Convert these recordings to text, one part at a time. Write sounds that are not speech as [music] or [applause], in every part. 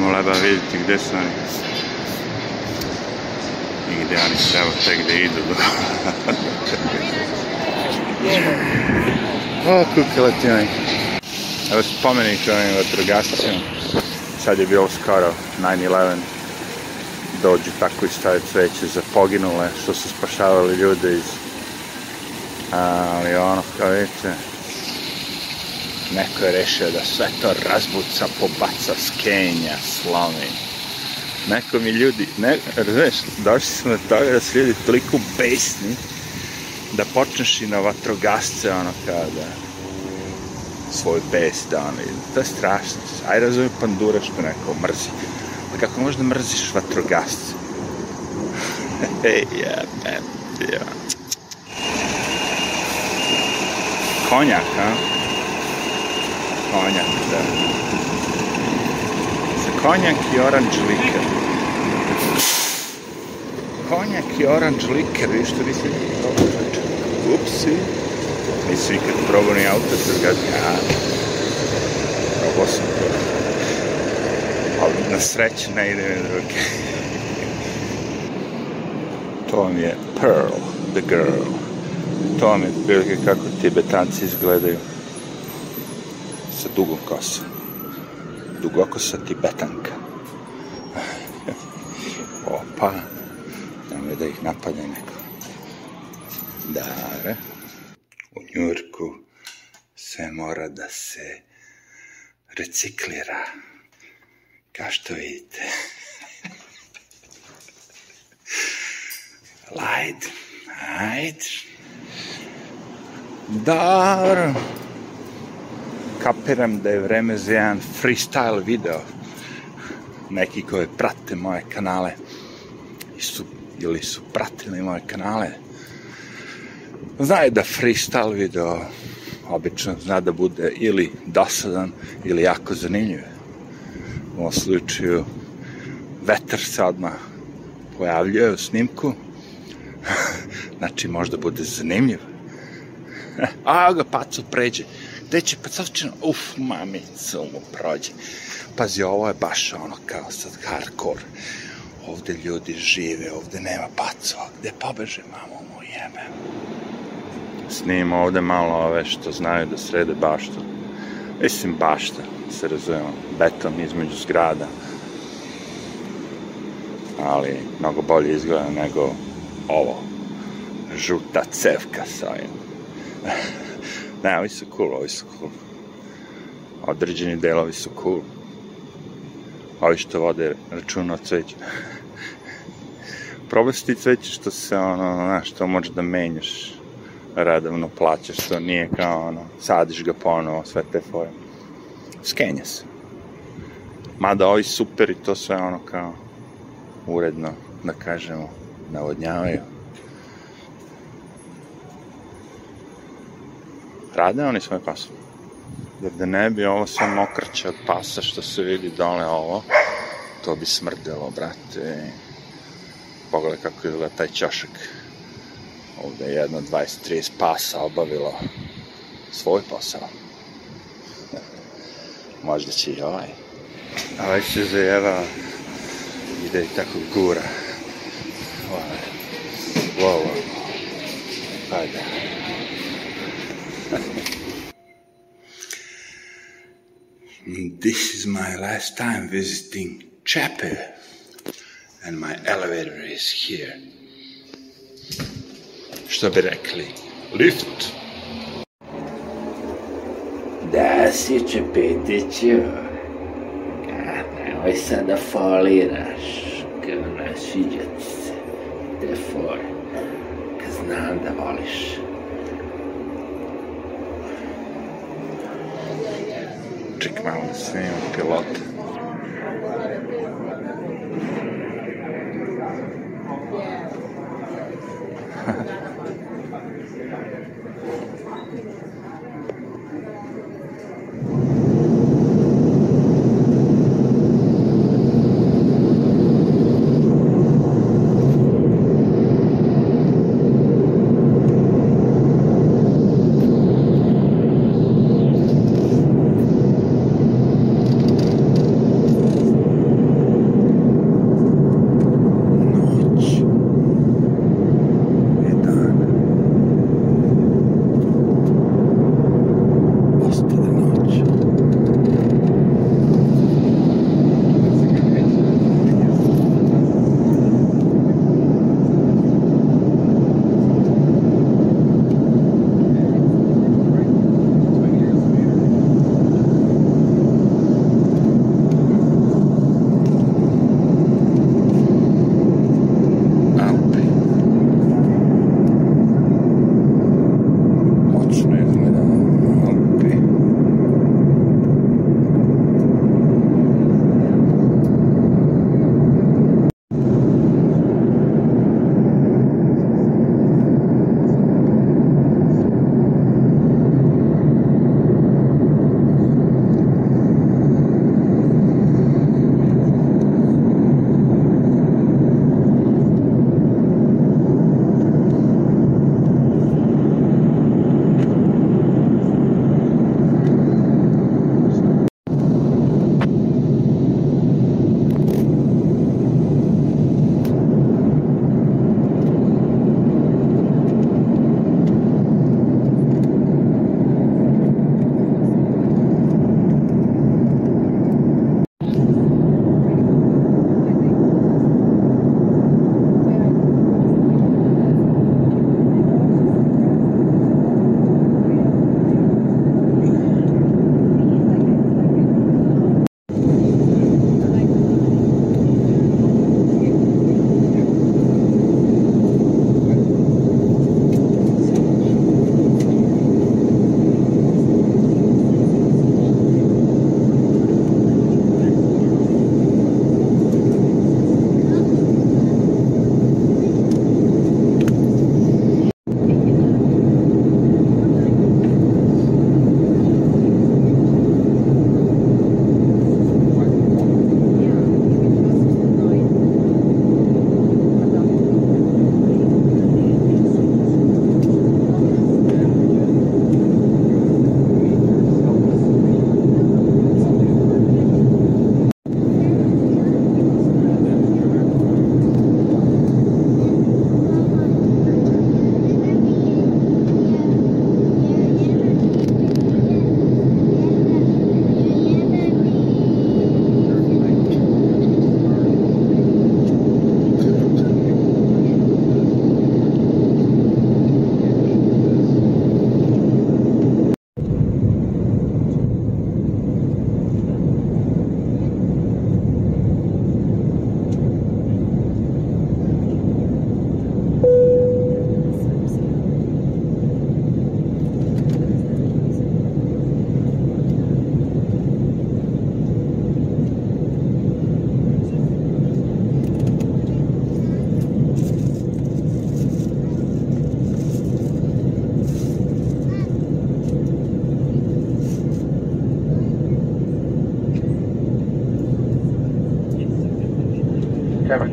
da vidite gde su oni. I gde oni se evo tek gde idu. [laughs] o, kukala ti oni. Evo spomenik ovim vatrogascima. Sad je bilo skoro 9-11. Dođu tako i stave cveće za poginule što su spašavali ljude iz... Ali ono, kao vidite, Neko je rešio da sve to razbuca, pobaca, skenja, slomi. Neko mi ljudi, ne, razumeš, došli smo do toga da su ljudi toliko besni da počneš i na vatrogasce, ono, kao da svoj bes da, ono, to je strašno. Aj razumem pandura što neko mrzi. Pa kako možda mrziš vatrogasce? [laughs] Jebem, ja. Konjak, a? konjak, da. Za konjak i oranž liker. Konjak i oranž liker, vi što nisi probao čoveče. Upsi. Nisi ikad probao ni auto se zgadi. A, probao sam to. Ali na sreću ne ide na druge. [laughs] to vam je Pearl, the girl. To vam je prilike kako tibetanci izgledaju sa dugom kosom. Dugokosa tibetanka. [laughs] Opa, nemoj da ih napadne neko. Dare, u Njurku sve mora da se reciklira. Kao što vidite. Light. [laughs] Ajde. Dobro kapiram da je vreme za jedan freestyle video. Neki koji prate moje kanale su, ili su pratili moje kanale, znaju da freestyle video obično zna da bude ili dosadan ili jako zanimljiv. U ovom slučaju vetar se odmah pojavljuje u snimku, [laughs] znači možda bude zanimljiv. [laughs] A ga pacu pređe gde će, pa uf, mami, mu prođe. Pazi, ovo je baš ono kao sad hardcore. Ovde ljudi žive, ovde nema pacova, gde pobeže mamo mu jebe. Snim ovde malo ove što znaju da srede baštu. Mislim bašta, da se razumemo, beton između zgrada. Ali mnogo bolje izgleda nego ovo. Žuta cevka sa ovim. [laughs] Ne, ovi su cool, ovi su cool. Određeni delovi su cool. Ovi što vode računa o cveću. [laughs] Problem su ti cveće što se, ono, znaš, to možeš da menjaš radovno plaćaš, što nije kao ono, sadiš ga ponovo, sve te fore. Skenja se. Mada ovi super i to sve ono kao uredno, da kažemo, navodnjavaju. rade oni svoje pase. Jer da ne bi ovo samo okrče od pasa što se vidi dole ovo, to bi smrdelo, brate. Pogledaj kako je taj čašak. Ovde je jedno 23 pasa obavilo svoj posao. [laughs] Možda će i ovaj. Ovaj se zajeva ide i tako gura. Ovaj, wow, wow, wow. Hajde. [laughs] this is my last time visiting chapel, and my elevator is here. lift. That's it, bi rekli? Lift. Da Now Čepetiću, nemoj the da foliraš, kao naš iđac, te fore, cause znam da voliš. Džek malo da snimu pilota.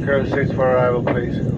current 6 for arrival, please.